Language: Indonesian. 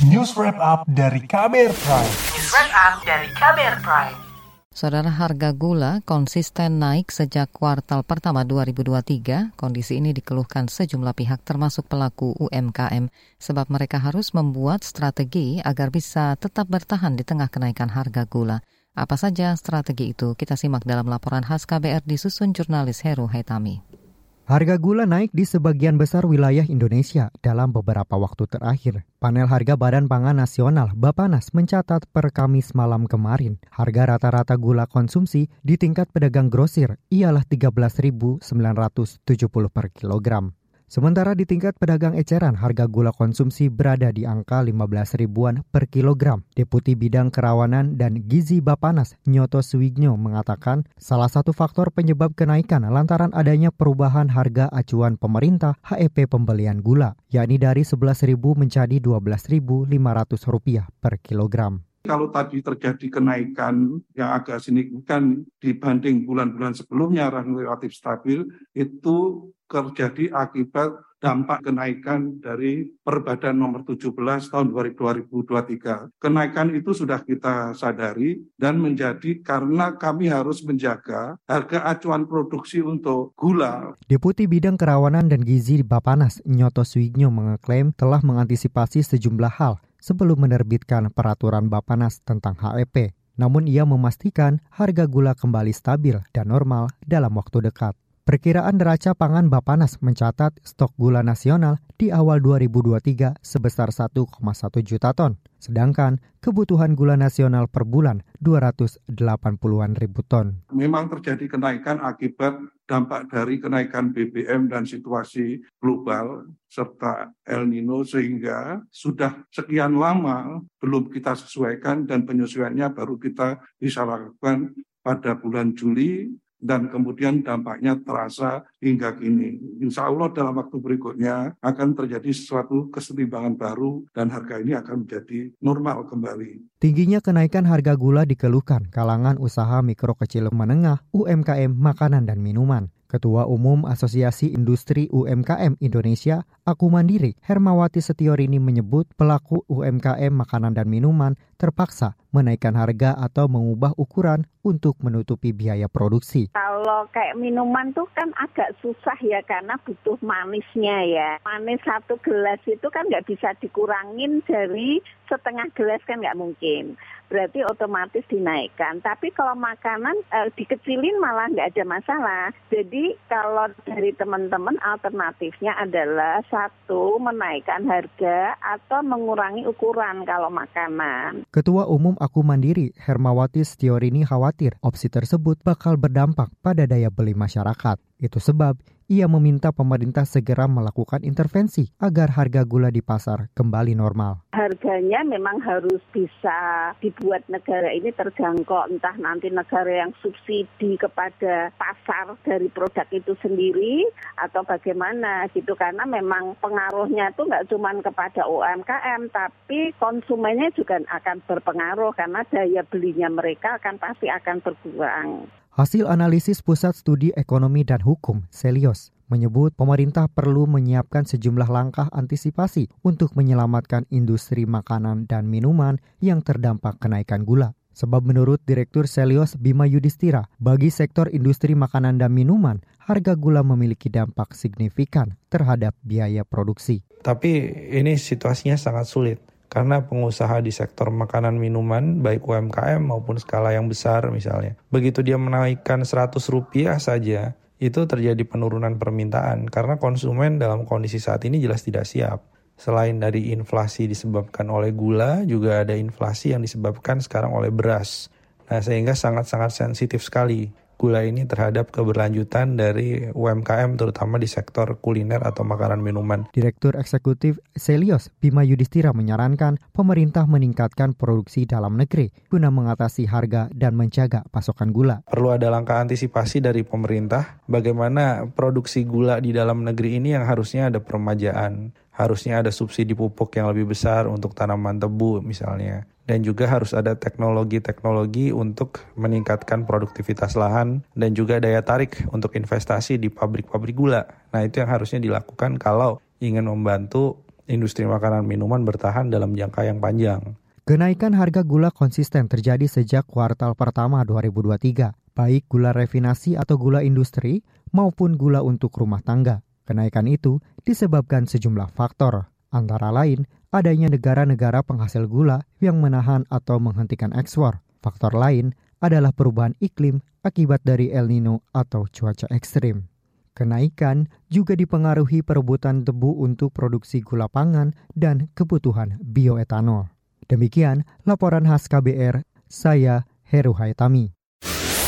News Wrap Up dari Kamer Prime. News Wrap Up dari Kamer Prime. Saudara harga gula konsisten naik sejak kuartal pertama 2023. Kondisi ini dikeluhkan sejumlah pihak termasuk pelaku UMKM sebab mereka harus membuat strategi agar bisa tetap bertahan di tengah kenaikan harga gula. Apa saja strategi itu? Kita simak dalam laporan khas KBR disusun jurnalis Heru Hetami. Harga gula naik di sebagian besar wilayah Indonesia dalam beberapa waktu terakhir. Panel Harga Badan Pangan Nasional Bapanas mencatat per Kamis malam kemarin, harga rata-rata gula konsumsi di tingkat pedagang grosir ialah 13.970 per kilogram. Sementara di tingkat pedagang eceran, harga gula konsumsi berada di angka 15 ribuan per kilogram. Deputi Bidang Kerawanan dan Gizi Bapanas, Nyoto Suwigno, mengatakan salah satu faktor penyebab kenaikan lantaran adanya perubahan harga acuan pemerintah HEP pembelian gula, yakni dari 11.000 menjadi 12.500 rupiah per kilogram. Kalau tadi terjadi kenaikan yang agak signifikan dibanding bulan-bulan sebelumnya relatif stabil, itu terjadi akibat dampak kenaikan dari Perbadan nomor 17 tahun 2023. Kenaikan itu sudah kita sadari dan menjadi karena kami harus menjaga harga acuan produksi untuk gula. Deputi Bidang Kerawanan dan Gizi Bapanas, Nyoto Suigno mengeklaim telah mengantisipasi sejumlah hal sebelum menerbitkan peraturan Bapanas tentang HEP. Namun ia memastikan harga gula kembali stabil dan normal dalam waktu dekat. Perkiraan neraca pangan Bapanas mencatat stok gula nasional di awal 2023 sebesar 1,1 juta ton, sedangkan kebutuhan gula nasional per bulan 280-an ribu ton. Memang terjadi kenaikan akibat dampak dari kenaikan BBM dan situasi global serta El Nino sehingga sudah sekian lama belum kita sesuaikan dan penyesuaiannya baru kita bisa lakukan pada bulan Juli dan kemudian dampaknya terasa hingga kini. Insya Allah dalam waktu berikutnya akan terjadi sesuatu kesetimbangan baru dan harga ini akan menjadi normal kembali. Tingginya kenaikan harga gula dikeluhkan kalangan usaha mikro kecil menengah UMKM makanan dan minuman. Ketua Umum Asosiasi Industri UMKM Indonesia, Aku Mandiri, Hermawati Setiorini menyebut pelaku UMKM makanan dan minuman terpaksa menaikkan harga atau mengubah ukuran untuk menutupi biaya produksi. Kalau kayak minuman tuh kan agak susah ya karena butuh manisnya ya. Manis satu gelas itu kan nggak bisa dikurangin dari setengah gelas kan nggak mungkin berarti otomatis dinaikkan. Tapi kalau makanan eh, dikecilin malah nggak ada masalah. Jadi kalau dari teman-teman alternatifnya adalah satu menaikkan harga atau mengurangi ukuran kalau makanan. Ketua Umum Aku Mandiri Hermawati Stiorini khawatir opsi tersebut bakal berdampak pada daya beli masyarakat. Itu sebab ia meminta pemerintah segera melakukan intervensi agar harga gula di pasar kembali normal. Harganya memang harus bisa dibuat negara ini terjangkau, entah nanti negara yang subsidi kepada pasar dari produk itu sendiri atau bagaimana gitu karena memang pengaruhnya itu nggak cuma kepada UMKM tapi konsumennya juga akan berpengaruh karena daya belinya mereka akan pasti akan berkurang. Hasil analisis Pusat Studi Ekonomi dan Hukum, Selios, menyebut pemerintah perlu menyiapkan sejumlah langkah antisipasi untuk menyelamatkan industri makanan dan minuman yang terdampak kenaikan gula. Sebab menurut Direktur Selios Bima Yudhistira, bagi sektor industri makanan dan minuman, harga gula memiliki dampak signifikan terhadap biaya produksi. Tapi ini situasinya sangat sulit karena pengusaha di sektor makanan minuman baik UMKM maupun skala yang besar misalnya begitu dia menaikkan 100 rupiah saja itu terjadi penurunan permintaan karena konsumen dalam kondisi saat ini jelas tidak siap. Selain dari inflasi disebabkan oleh gula juga ada inflasi yang disebabkan sekarang oleh beras. Nah sehingga sangat-sangat sensitif sekali gula ini terhadap keberlanjutan dari UMKM terutama di sektor kuliner atau makanan minuman. Direktur Eksekutif Selios Bima Yudhistira menyarankan pemerintah meningkatkan produksi dalam negeri guna mengatasi harga dan menjaga pasokan gula. Perlu ada langkah antisipasi dari pemerintah bagaimana produksi gula di dalam negeri ini yang harusnya ada permajaan, harusnya ada subsidi pupuk yang lebih besar untuk tanaman tebu misalnya dan juga harus ada teknologi-teknologi untuk meningkatkan produktivitas lahan dan juga daya tarik untuk investasi di pabrik-pabrik gula. Nah, itu yang harusnya dilakukan kalau ingin membantu industri makanan minuman bertahan dalam jangka yang panjang. Kenaikan harga gula konsisten terjadi sejak kuartal pertama 2023, baik gula refinasi atau gula industri maupun gula untuk rumah tangga. Kenaikan itu disebabkan sejumlah faktor, antara lain adanya negara-negara penghasil gula yang menahan atau menghentikan ekspor. Faktor lain adalah perubahan iklim akibat dari El Nino atau cuaca ekstrim. Kenaikan juga dipengaruhi perebutan tebu untuk produksi gula pangan dan kebutuhan bioetanol. Demikian laporan khas KBR, saya Heru Haitami.